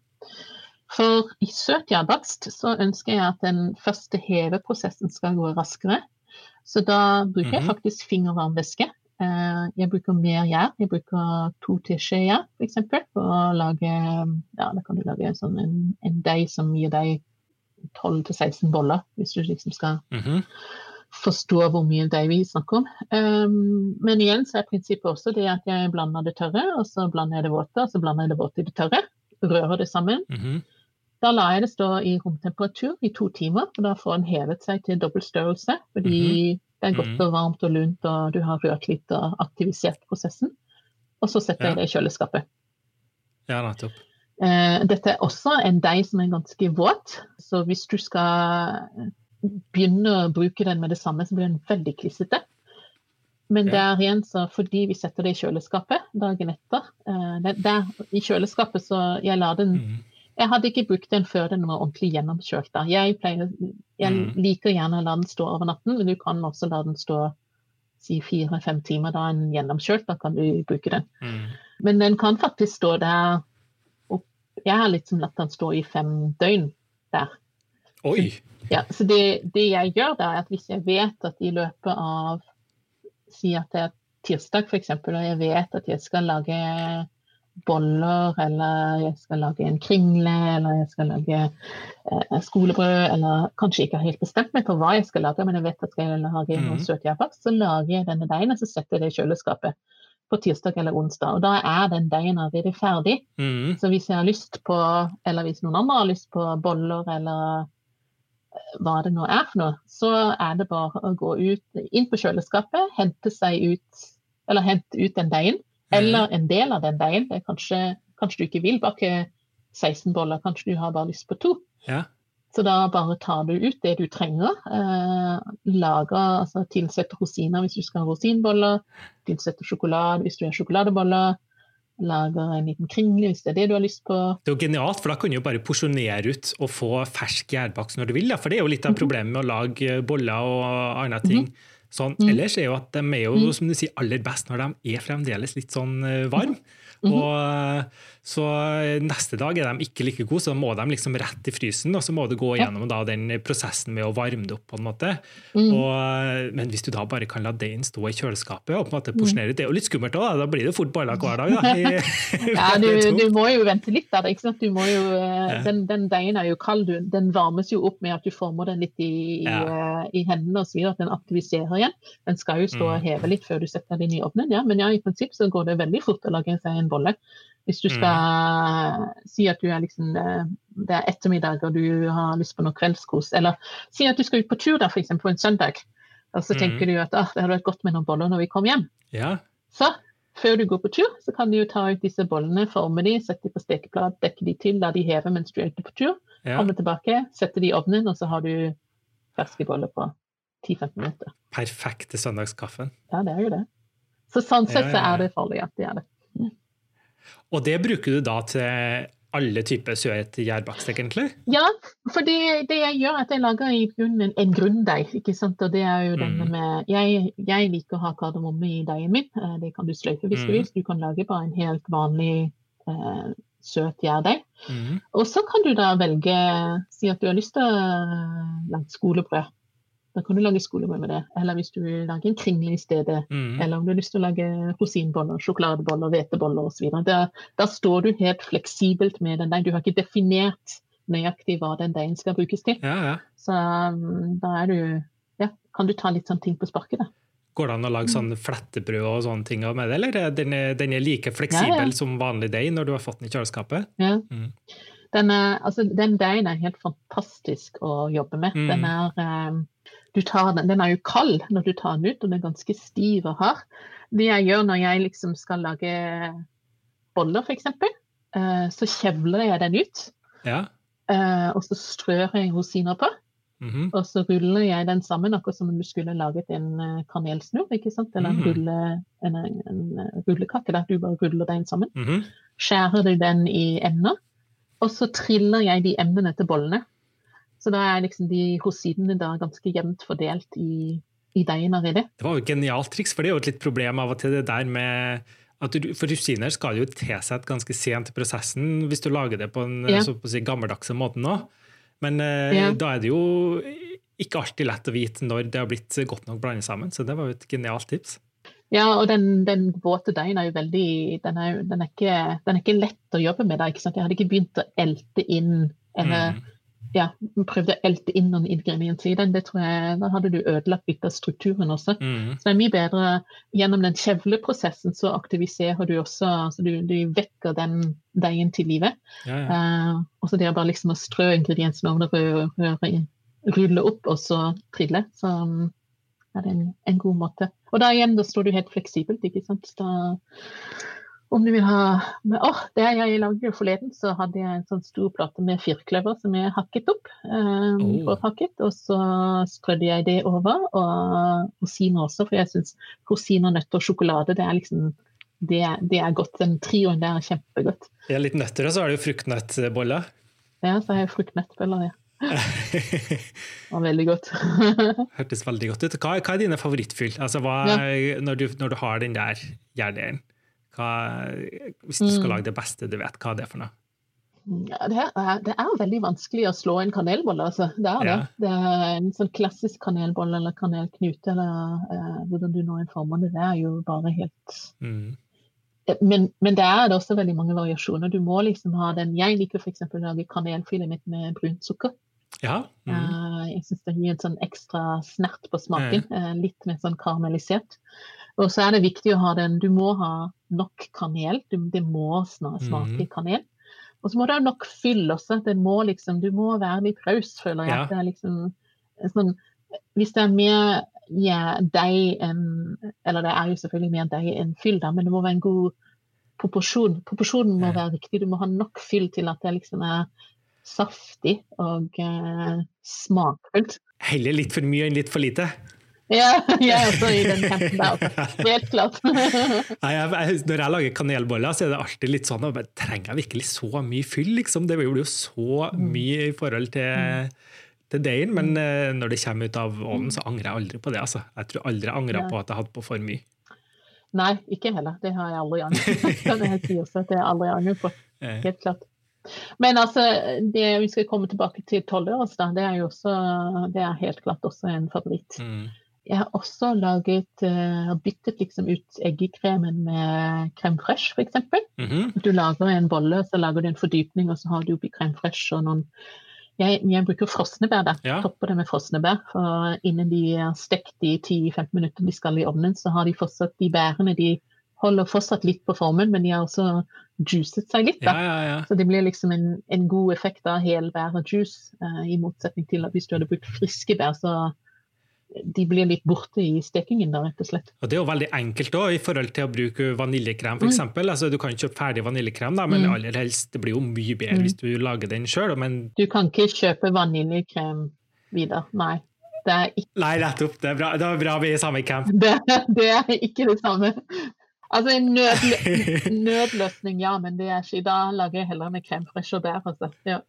For i søt gjærbakst så ønsker jeg at den første heveprosessen skal gå raskere. Så da bruker jeg mhm. faktisk fingervarmvæske. Eh, jeg bruker mer gjær. Jeg bruker to teskjeer f.eks. For, for å lage ja, da kan du lage sånn en, en deig som gir deg 12-16 boller, hvis du liksom skal mm -hmm. forstå hvor mye deig vi snakker om. Um, men igjen så er prinsippet også det at jeg blander det tørre, og så blander jeg det våte, og så blander jeg det våte i det tørre. Rører det sammen. Mm -hmm. Da lar jeg det stå i romtemperatur i to timer, og da får den hevet seg til dobbel størrelse. Fordi mm -hmm. Det er godt mhm. og varmt og lunt, og du har rørt litt og aktivisert prosessen. Og så setter ja. jeg det i kjøleskapet. Ja, nettopp. Eh, dette er også en deig som er ganske våt, så hvis du skal begynne å bruke den med det samme, så blir den veldig klissete. Men Ja. der igjen, så fordi vi setter det i kjøleskapet dagen etter eh, der, I kjøleskapet så jeg lar den Mm. Jeg hadde ikke brukt den før den var ordentlig gjennomkjølt. da. Jeg, pleier, jeg Mm. liker gjerne å la den stå over natten, men du kan også la den stå si fire-fem timer da en gjennomkjølt. Da kan du bruke den. Mm. Men den kan faktisk stå der opp Jeg har liksom latt den stå i fem døgn der. Oi! Ja, så det, det jeg gjør da, er at hvis jeg vet at i løpet av Si at det er tirsdag, f.eks., og jeg vet at jeg skal lage boller, eller jeg skal lage en kringle, eller jeg skal lage eh, skolebrød, eller kanskje ikke har helt bestemt meg for hva jeg skal lage, men jeg vet at skal jeg lage noe mm. søt gjærbakst, så lager jeg denne deigen, og så setter jeg det i kjøleskapet på tirsdag eller onsdag. Og da er den deigen allerede ferdig. Mm. Så hvis jeg har lyst på, eller hvis noen andre har lyst på boller eller eh, hva det nå er for noe, så er det bare å gå ut, inn på kjøleskapet, hente seg ut, eller hente ut den deigen, eller en del av den deigen. Kanskje, kanskje du ikke vil bake 16 boller, kanskje du har bare lyst på to. Ja. Så da bare tar du ut det du trenger. Eh, lager, altså tilsetter rosiner hvis du skal ha rosinboller. Tilsetter sjokolade hvis du har sjokoladeboller. Lager en liten kringle hvis det er det du har lyst på. Det er jo genialt, for da kan du jo bare porsjonere ut og få fersk gjærbakst når du vil. Ja. For det er jo litt av Mhm. problemet med å lage boller og andre ting. Sånn. Mhm. Ellers er jo at de er jo, Mhm. som du sier, aller best når de er fremdeles litt sånn eh, Mhm. Og så neste dag er de ikke like gode, så da må de liksom rett i frysen. Og så må du gå gjennom da den prosessen med å varme det opp. på en måte. Mm. Og, men hvis du da bare kan la deigen stå i kjøleskapet og på en måte Mm. porsjonere det er jo litt skummelt òg, da. da blir det fort ballak hver dag. da. I, Ja, du, du må jo vente litt der. Ikke sant? Du må jo, eh, den, den deigen er jo kald. Du, den varmes jo opp med at du former den litt i, i, Ja. i, i hendene osv. At den aktiviserer igjen. Den skal jo stå og Mm. heve litt før du setter den i ovnen. Ja. Men ja, i prinsipp så går det veldig fort å lage seg en bolle. Hvis du skal si at du er liksom, eh, det er ettermiddag og du har lyst på noe kveldskos, eller si at du skal ut på tur da, for eksempel på en søndag, og så Mm. tenker du at ah, det hadde vært godt med noen boller når vi kom hjem. Ja. Så før du går på tur, så kan du jo ta ut disse bollene, forme de, sette de på stekeplate, dekke de til, la de heve mens du er ute på tur. ja. Komme tilbake, sette de i ovnen, og så har du ferske boller på 10-15 minutter. Perfekte søndagskaffen. Ja, det er jo det. Så sånn sett Ja, ja, så er det farlig at de er det. Og det bruker du da til alle typer søt gjærbakst, egentlig? Ja, for det, det jeg gjør, er at jeg lager i grunnen en grunndeig. ikke sant? Og det er jo denne Mm. med Jeg, jeg liker å ha kardemomme i deigen min. Eh, Det kan du sløyfe hvis du Mm. vil. Du kan lage bare en helt vanlig eh, søt gjærdeig. Mm. Og så kan du da velge Si at du har lyst til lage skolebrød. Da kan du lage skolebrød med det. Eller hvis du vil lage en kringle i stedet. Mm. Eller om du har lyst til å lage rosinboller, sjokoladeboller, hveteboller osv. Da, da står du helt fleksibelt med den deigen. Du har ikke definert nøyaktig hva den deigen skal brukes til. Ja, ja. Så um, da er du ja, kan du ta litt sånn ting på sparket. da. Går det an å lage sånn flettebrød og sånne ting med det, eller er den, er- den er like fleksibel Ja, som vanlig deig når du har fått den i kjøleskapet? Ja. Mm. Den, er, altså, den deigen er helt fantastisk å jobbe med. Mm. Den, er, um, den, den er jo kald når du tar den ut, og den er ganske stiv og hard. Det jeg gjør når jeg liksom skal lage boller, f.eks., uh, så kjevler jeg den ut. Ja. uh, og så strør jeg rosiner på. Mhm. Og så ruller jeg den sammen, akkurat som om du skulle laget en eh, kanelsnurr. ikke sant? Eller en, Mm. rulle, en, en, eh, rullekake der du bare ruller den sammen. Mhm. Skjærer du den i ender, og så triller jeg de emnene til bollene. Så da er liksom de rosinene da ganske jevnt fordelt i, i deigen allerede. Det var jo et genialt triks, for det er jo et litt problem av og til det der med at du, For rosiner skal jo tilsette ganske sent i prosessen hvis du lager det på en Ja. så på å si, gammeldagse måte nå. Men eh, Ja. da er det jo ikke alltid lett å vite når det har blitt godt nok blandet sammen, så det var jo et genialt tips. Ja, og den, den våte deigen er jo veldig den er, den, er ikke, den er ikke lett å jobbe med. Ikke sant? Jeg hadde ikke begynt å elte inn eller Mm. Ja, prøvde å elte inn noen ingredienser i den. Det tror jeg, Da hadde du ødelagt litt av strukturen også. Mm. Så det er mye bedre gjennom den kjevleprosessen så aktiviserer du også altså du, du vekker den deigen til live. Ja, ja. uh, og så det er bare liksom å strø ingrediensene over det røde, røre, rulle opp og så trille. Så um, er det en, en god måte. Og da igjen, da står du helt fleksibelt, ikke sant. Da, Om du vil ha med, oh, Det jeg lagde forleden, så hadde jeg en sånn stor plate med firkløver som jeg hakket opp. Eh, Oh. hakket, og så strødde jeg det over. Og rosiner også, for jeg syns rosiner, nøtter og sjokolade det er liksom det, det er godt. Den trioen der er kjempegodt. Er litt nøtter, og så har du fruktnøttboller. Ja, så har jeg fruktnøttboller, ja. Det var veldig godt. Hørtes veldig godt ut. Hva, hva er dine favorittfyll? Altså, hva, når, du, når du har den der gjærdeigen, hvis du skal Mm. lage det beste du vet, hva er det for noe? Ja, det, er, det er veldig vanskelig å slå en kanelbolle, altså. Det er det. Ja. Det er en sånn klassisk kanelbolle eller kanelknute, eller eh, hvordan du nå informerer det. Det er jo bare helt Mm. men, men det er også veldig mange variasjoner. Du må liksom ha den Jeg liker f.eks. å lage mitt med brunt sukker. Ja. Mm. Eh, jeg syns det gir en sånn ekstra snert på smaken. eh, litt mer sånn karamellisert. Og så er det viktig å ha den Du må ha nok kanel. Du, det må snart smake Mhm. kanel. Og så må du ha nok fyll også. Det må liksom, du må være litt raus, føler jeg. Ja. Det er liksom sånn Hvis det er mer ja, deig enn Eller det er jo selvfølgelig mer deig enn fyll, da, men det må være en god proporsjon. Proporsjonen må være riktig. Du må ha nok fyll til at det liksom er saftig og eh, smakfullt. Heller litt for mye enn litt for lite. Ja, jeg er også i den campen der. Altså. Helt klart. Nei, jeg, jeg, når jeg lager kanelboller, så er det alltid litt sånn at Trenger jeg virkelig så mye fyll? Liksom? Det blir jo så Mm. mye i forhold til, til deigen. Men eh, når det kommer ut av ovnen, så angrer jeg aldri på det. Altså. Jeg tror aldri jeg angrer på at jeg hadde på for mye. Nei, ikke heller. Det har jeg aldri angret på. Jeg si også at det har jeg aldri angret på. Helt klart. Men altså, det vi skal komme tilbake til tolvøres. Det er jo også Det er helt klart også en favoritt. Mm. Jeg har også laget uh, byttet liksom ut eggekremen med crème fresh, f.eks. Mhm. Du lager en bolle, så lager du en fordypning, og så har du oppi crème fresh og noen jeg, jeg bruker frosne bær. da. Ja. Topper det med frosne bær. For innen de er stekt i 10-15 minutter de skal i ovnen, så har de fortsatt de bærene de holder fortsatt litt på formen, men de har også juicet seg litt. Ja, ja. Så det blir liksom en, en god effekt av helbær og juice, uh, i motsetning til at hvis du hadde brukt friske bær, så de blir litt borte i stekingen da, rett og slett. Og Det er jo veldig enkelt også, i forhold til å bruke vaniljekrem. For eksempel. altså, du kan kjøpe ferdig vaniljekrem, da, men Mm. aller helst, det blir jo mye bedre Mm. hvis du lager den sjøl. Men Du kan ikke kjøpe vaniljekrem videre. Nei. Det er ikke nei, nettopp. Det er bra, det er bra vi er i samme camp. Det, det er ikke det samme. Altså en nødlø nødløsning, ja, men det er ikke Da lager jeg heller med krem fresh og bær. Altså. Ja.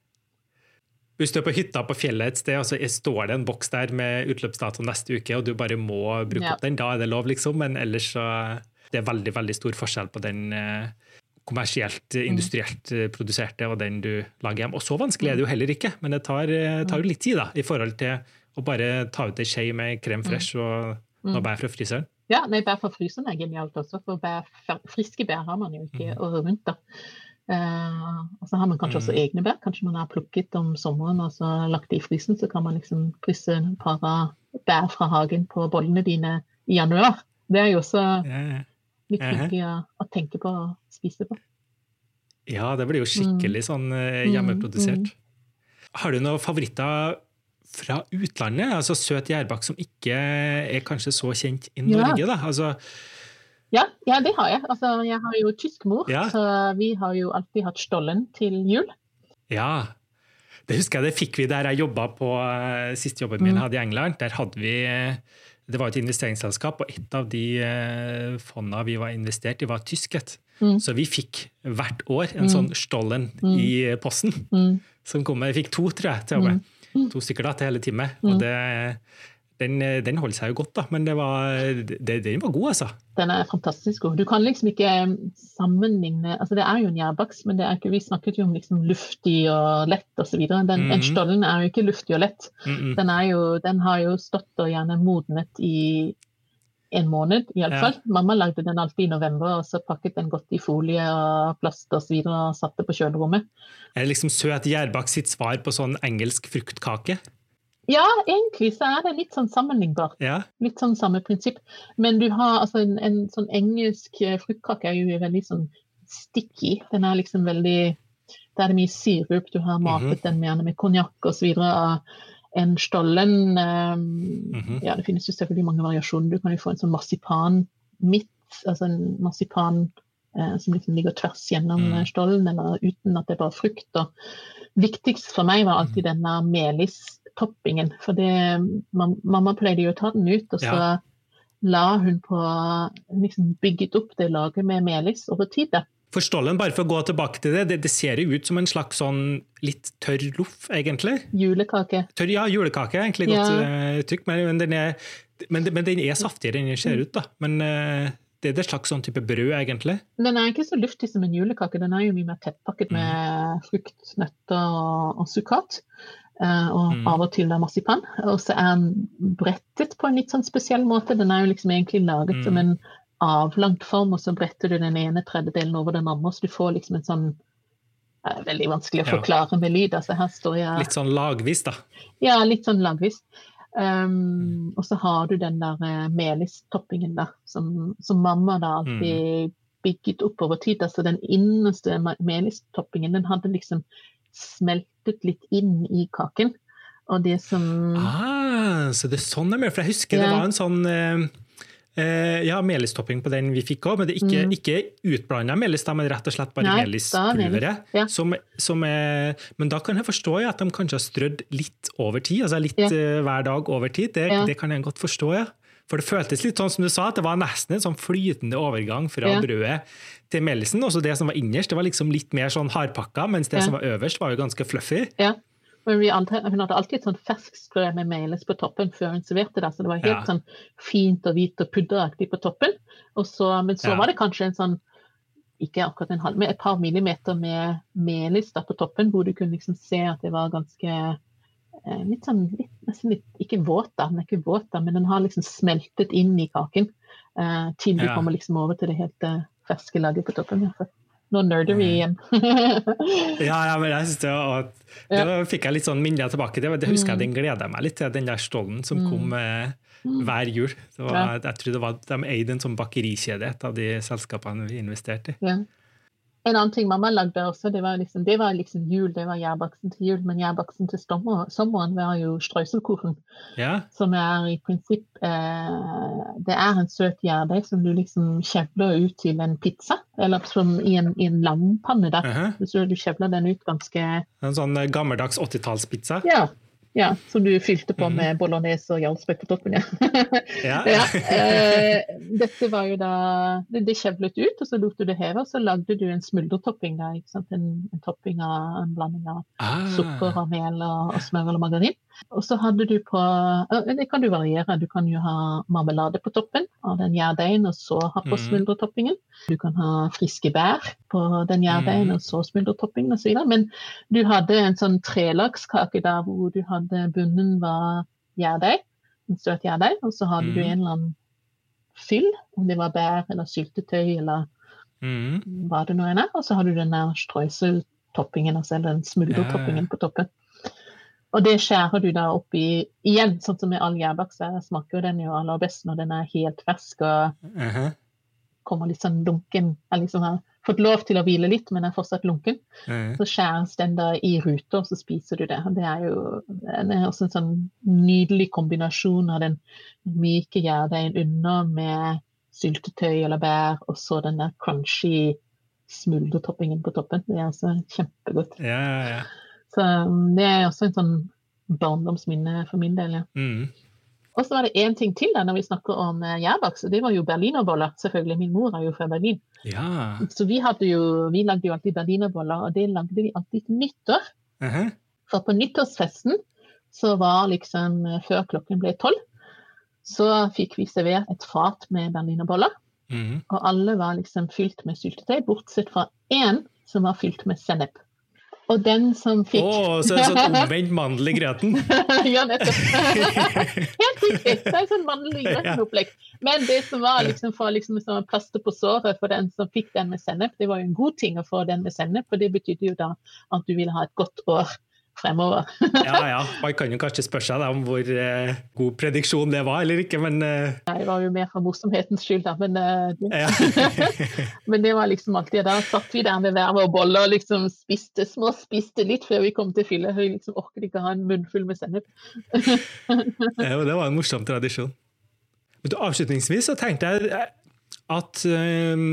Hvis du er på hytta på fjellet et sted, og så står det en boks der med utløpsdato neste uke, og du bare må bruke Ja. opp den, da er det lov, liksom. Men ellers så Det er veldig, veldig stor forskjell på den eh, kommersielt, Mm. industrielt eh, produserte og den du lager hjem. Og så vanskelig er det jo heller ikke, men det tar, eh, tar jo litt tid, da, i forhold til å bare ta ut ei skje med krem fresh og noe Mm. bær fra fryseren. ja, nei, bær fra fryseren er genialt også, for bær, friske bær har man jo ikke året rundt. da. Eh, og så har man kanskje også egne bær. Kanskje man har plukket om sommeren og så lagt det i frysen. Så kan man liksom krysse et par av bær fra hagen på bollene dine i januar. Det er jo også Ja, ja. litt hyggelig å, å tenke på og spise på. Ja, det blir jo skikkelig sånn hjemmeprodusert. Mm, hjemmeprodusert. Har du noen favoritter fra utlandet? Altså søt gjærbakk som ikke er kanskje så kjent i Ja. Norge, da? Altså, Ja, ja, det har jeg. Altså, jeg har jo tysk mor, Ja. så vi har jo alltid hatt stollen til jul. ja. Det husker jeg, det fikk vi der jeg jobba på eh, siste jobben min Mm. hadde i England. Der hadde vi eh, Det var et investeringsselskap, og et av de eh, fondene vi var investert i, var tysket. Mm. Så vi fikk hvert år en Mm. sånn Stollen Mm. i posten. Mm. som kom med. Vi fikk to, tror jeg, til og. Mm. To stykker da, til hele teamet. Mm. Og det, den, den holdt seg jo godt, da, men det var, det, den var god, altså. Den er fantastisk god. Du kan liksom ikke sammenligne altså Det er jo en gjærbakst, men det ikke, vi snakket jo om liksom luftig og lett osv. En -hmm. stollen er jo ikke luftig og lett. Mm -hmm. Den, jo, den har jo stått og gjerne modnet i en måned, iallfall. Ja. Mamma lagde den alltid i november, og så pakket den godt i folie og plast osv. Og, så videre, og satte på kjølerommet. Er det liksom søt gjærbakk sitt svar på sånn engelsk fruktkake? Ja, egentlig så er det litt sånn sammenlignbart. Ja. Litt sånn samme prinsipp. Men du har altså en, en sånn engelsk eh, fruktkake er jo veldig sånn sticky. Den er liksom veldig Der er det mye sirup. Du har matet den gjerne med konjakk osv. En stollen um, Mhm. Ja, det finnes jo selvfølgelig mange variasjoner. Du kan jo få en sånn marsipan midt, altså en marsipan eh, som liksom ligger tvers gjennom Mm. stollen, eller uten at det er bare frukt. Og viktigst for meg var alltid denne melistoppingen. For mamma pleide jo å ta den ut, og så Ja. la hun på liksom bygget opp det laget med melis over tid. da. For stollen, bare for å gå tilbake til det, det, det ser jo ut som en slags sånn litt tørr loff, egentlig. Julekake. Tørr, ja, julekake er egentlig godt Ja. eh, uttrykk, men, men, den er, men, men den er saftigere enn den ser ut. da. Men uh, det er et slags sånn type brød, egentlig. Den er ikke så luftig som en julekake. Den er jo mye mer tettpakket med frukt, nøtter og, og sukkat. Eh, og Mm. av og til da marsipan. Og så er den brettet på en litt sånn spesiell måte. Den er jo liksom egentlig laget Mm. som en avlangt form, og så bretter du den ene tredjedelen over den andre, så du får liksom en sånn eh, Veldig vanskelig å forklare med lyd. altså Her står jeg Litt sånn lagvis, da. Ja, litt sånn lagvis. Um, og så har du den der uh, melistoppingen der, som, som mamma da alltid bygget opp over tid. Altså den innerste melistoppingen, den hadde liksom smeltet litt inn i kaken. Og det som Ah, så det er sånn det er for jeg husker det var en sånn eh, eh, ja, melistopping på den vi fikk òg, men det er ikke, Mm. ikke utblanda melis, da, men rett og slett bare er melispulveret. melis, ja. Som, som er, men da kan jeg forstå ja, at de kanskje har strødd litt over tid, altså litt Ja. eh, hver dag over tid. Det, Ja. det kan jeg godt forstå, ja. For det føltes litt sånn som du sa, at det var nesten en sånn flytende overgang fra Ja. brødet til melisen. Også det som var innerst, det var liksom litt mer sånn hardpakka, mens det Ja. som var øverst, var jo ganske fluffy. Ja. Men vi aldri, hun hadde alltid et sånn fersksprø med melis på toppen før hun serverte det. Så det var helt Ja. sånn fint og hvit og pudderaktig på toppen. Og så, men så var det kanskje en sånn ikke akkurat en halv, men et par millimeter med melis da på toppen, hvor du kunne liksom se at det var ganske eh, litt sånn, litt, nesten litt, ikke våt da, den er ikke våt da, men den har liksom smeltet inn i kaken Uh, til du Ja. kommer liksom over til det helt uh, ferske laget på toppen. Ja. Nå nerder vi igjen. Ja, ja, men jeg synes det, var, det fikk jeg litt sånn minner tilbake til. Det husker jeg, Mm. Den gleda meg litt til, den der stollen som Mm. kom eh, hver jul. Var. Jeg tror det var, De eide en sånn bakerikjede, et av de selskapene vi investerte i. En annen ting mamma lagde også, det var liksom, det var liksom jul, det var gjærbaksten til jul, men gjærbaksten til sommer, sommeren var jo strøselkuchen, Ja, som er i prinsipp eh, Det er en søt gjærdeig som du liksom kjevler ut til en pizza, eller som i en, i en lampanne, da. uh-huh. Så du kjevler den ut ganske En sånn eh, gammeldags 80-tallspizza. Ja. Ja som du fylte på Mhm. med bolognese og jarlsbøk på toppen. ja. Ja. ja, eh, dette var jo da Det, det kjevlet ut, og så lot du det heve, og så lagde du en smuldertopping. der. En, en topping av en blanding av Ah. sukker og mel og, og smør eller margarin. Og så hadde du på Det kan du variere. Du kan jo ha marmelade på toppen av den gjærdeigen, og så ha på smuldretoppingen. smuldertoppingen. Du kan ha friske bær på den gjærdeigen, Mhm. og så smuldretoppingen osv. Men du hadde en sånn trelagskake der hvor du hadde bunnen var gjærdeig, en søt gjærdeig, og så hadde du Mhm. en eller annen fyll, om det var bær eller syltetøy eller Mm. hva det nå enn er. Og så hadde du den der strøseltoppingen, altså den smuldretoppingen på toppen. Og det skjærer du da opp i igjen, sånn som med all gjærbakst. Der smaker den jo aller best når den er helt fersk og Uh-huh. kommer litt sånn lunken. Jeg liksom har fått lov til å hvile litt, men er fortsatt lunken. Uh-huh. Så skjæres den da i ruter, og så spiser du det. Det er jo det er også en sånn nydelig kombinasjon av den myke gjærdeigen under med syltetøy eller bær, og så den der crunchy smuldertoppingen på toppen. Det er altså kjempegodt. Ja, ja, ja. Så um, det er også en sånn barndomsminne for min del, ja. Mm. Og så var det én ting til da når vi snakker om jærbaks, og det var jo berlinerboller. Selvfølgelig. Min mor er jo fra Berlin. ja. Så vi, jo, vi lagde jo alltid berlinerboller, og det lagde vi alltid til nyttår. Uh-huh. For på nyttårsfesten, så var liksom eh, før klokken ble tolv, så fikk vi servert et fat med berlinerboller. Mm. Og alle var liksom fylt med syltetøy, bortsett fra én som var fylt med sennep. Og den som fikk Å, så er det sånn omvendt mandel i grøten. Ja, nettopp. Helt riktig. Det er sånn mannlig grøtenopplegg. Men det som var liksom for liksom som plaster på såret for den som fikk den med sennep, det var jo en god ting å få den med sennep, for det betydde jo da at du ville ha et godt år fremover. Ja, ja. Man kan jo kanskje spørre seg om hvor eh, god prediksjon det var, eller ikke, men eh, Det var jo mer for morsomhetens skyld, da. Men, eh, men det var liksom alltid Da satt vi der med hver vår bolle og liksom spiste små, spiste litt før vi kom til fylle. Vi liksom orket ikke ha en munnfull med sennep. Ja, det var en morsom tradisjon. Men avslutningsvis så tenkte jeg eh, at eh,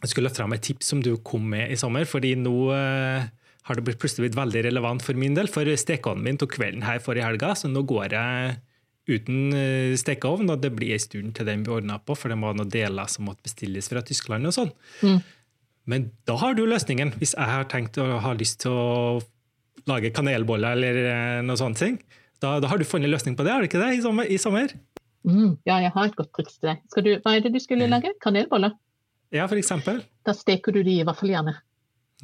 jeg skulle løfte fram et tips som du kom med i sommer, fordi nå eh, har det plutselig blitt veldig relevant for min del. For stekeovnen min tok kvelden her forrige helga, så nå går jeg uten eh, stekeovn, og det blir en stund til den blir ordna på, for det var noen deler som måtte bestilles fra Tyskland og sånn. Mm. Men da har du løsningen, hvis jeg har tenkt å ha lyst til å lage kanelboller eller eh, noe sånt. ting. Da, da har du funnet løsning på det, har du ikke det, i sommer? I sommer? Mm, ja, jeg har et godt triks til deg. Skal du, hva er det du skulle Mm. lage? Kanelboller? Ja, for eksempel. Da steker du de i vaffeljernet.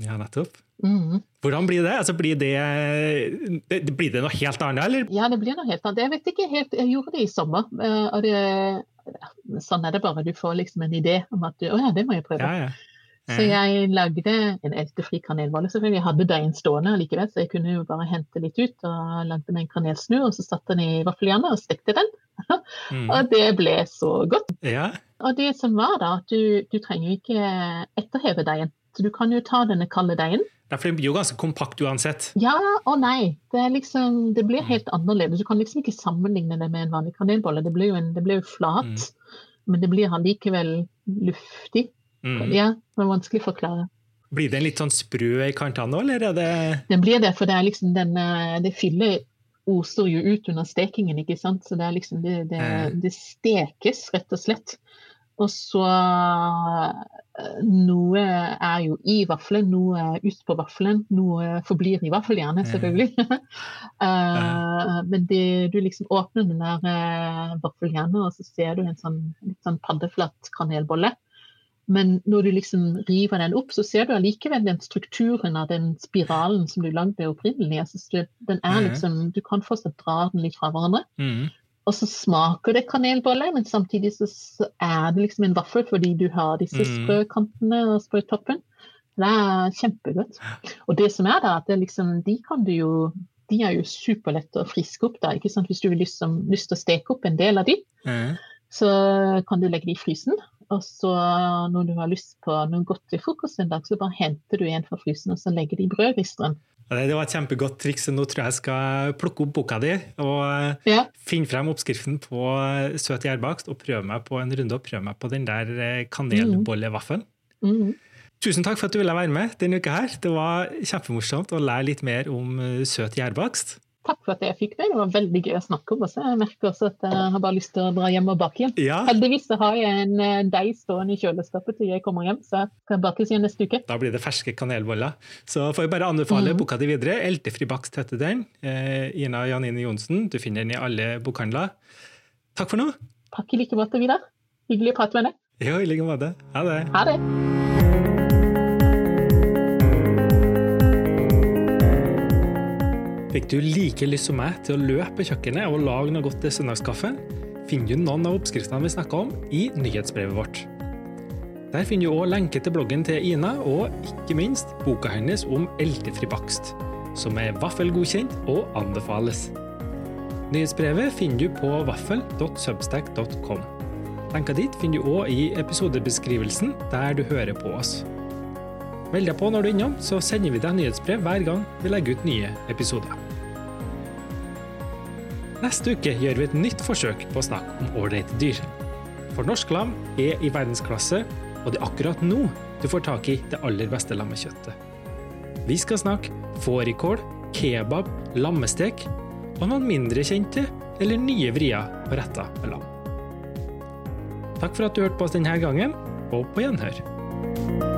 Ja, nettopp. Mm. Hvordan blir det? Altså, blir, det, blir det noe helt annet, eller? Ja, det blir noe helt annet. Jeg vet ikke helt, jeg gjorde det i sommer. eh, Og det, sånn er det bare. Du får liksom en idé om at du, å ja, det må jeg prøve. Ja, ja. Så jeg lagde en eltefri kanelbolle. selvfølgelig. Jeg hadde deigen stående likevel, så jeg kunne jo bare hente litt ut. og Lagde meg en kanelsnu, og så satte den i vaffeljernet og stekte den. Mm. Og det ble så godt. ja. Og det som var da, at du, du trenger jo ikke etterheve deigen. Så du kan jo ta denne kalde deigen. For den blir jo ganske kompakt uansett. Ja og nei. Det, er liksom, det blir helt annerledes. Du kan liksom ikke sammenligne det med en vanlig kanelbolle. Det blir jo, en, det blir jo flat, men det blir allikevel luftig. Mm. Ja, det er vanskelig å forklare. Blir den litt sånn sprø i kantene nå, eller er det Den blir det, for det er liksom den eh, Det fyller oser jo ut under stekingen, ikke sant. Så det er liksom Det, det, Mm. det stekes, rett og slett. Og så eh, Noe er jo i vaffelen, noe er utpå vaffelen, noe forblir i vaffeljernet, Mm. selvfølgelig. Eh, Men det, du liksom åpner den der uh, vaffeljernet, og så ser du en sånn litt sånn paddeflat kanelbolle. Men når du liksom river den opp, så ser du allikevel den strukturen av den spiralen som du lagde opprinnelig. Jeg synes det, den er Mhm. liksom, Du kan fortsatt dra den litt fra hverandre. mm. Og så smaker det kanelbolle, men samtidig så, er det liksom en vaffel fordi du har disse Mm. sprø kantene og sprø toppen. Det er kjempegodt. Og det som er da, at det liksom, de kan du jo de er jo superlette å friske opp. da, ikke sant? Hvis du har lyst, lyst til å steke opp en del av de, Mm. så kan du legge de i frysen. Og så når du har lyst på noe godt til frokost en dag, så bare henter du en fra frysen og så legger de i brødristeren. Det var et kjempegodt triks. så Nå tror jeg jeg skal plukke opp boka di og Ja. finne frem oppskriften på søt gjærbakst og prøve meg på en runde og prøve meg på den der eh, kanelbollevaffelen. Mm. Tusen takk for at du ville være med denne uka her. Det var kjempemorsomt å lære litt mer om eh, søt gjærbakst. Takk for at jeg fikk det. Det var veldig gøy å snakke om. Også. Jeg merker også at jeg har bare lyst til å dra hjem og bake igjen. Ja, Heldigvis så har jeg en eh, deig stående i kjøleskapet til jeg kommer hjem, så jeg kan bakes igjen neste uke. da blir det ferske kanelboller. Så får jeg bare anbefale mm. boka di videre. 'Eltefri bakst' heter den. Eh, Ina Janine Johnsen. Du finner den i alle bokhandler. Takk for nå. Takk i like måte, Vidar. Hyggelig å prate med deg. Jo, i like måte. Ha det. Ha det. Fikk du like lyst som meg til å løpe kjøkkenet og lage noe godt til søndagskaffen, finner du noen av oppskriftene vi snakka om i nyhetsbrevet vårt. Der finner du òg lenke til bloggen til Ina, og ikke minst boka hennes om eldefri bakst, som er vaffelgodkjent og anbefales. Nyhetsbrevet finner du på vaffel.substack.com. Lenka dit finner du òg i episodebeskrivelsen der du hører på oss. Meld deg på når du er innom, så sender vi deg nyhetsbrev hver gang vi legger ut nye episoder. Neste uke gjør vi et nytt forsøk på å snakke om ålreite dyr. For norsk lam er i verdensklasse, og det er akkurat nå du får tak i det aller beste lammekjøttet. Vi skal snakke fårikål, kebab, lammestek og noen mindre kjente eller nye vrier på retter med lam. Takk for at du hørte på oss denne gangen, og på gjenhør.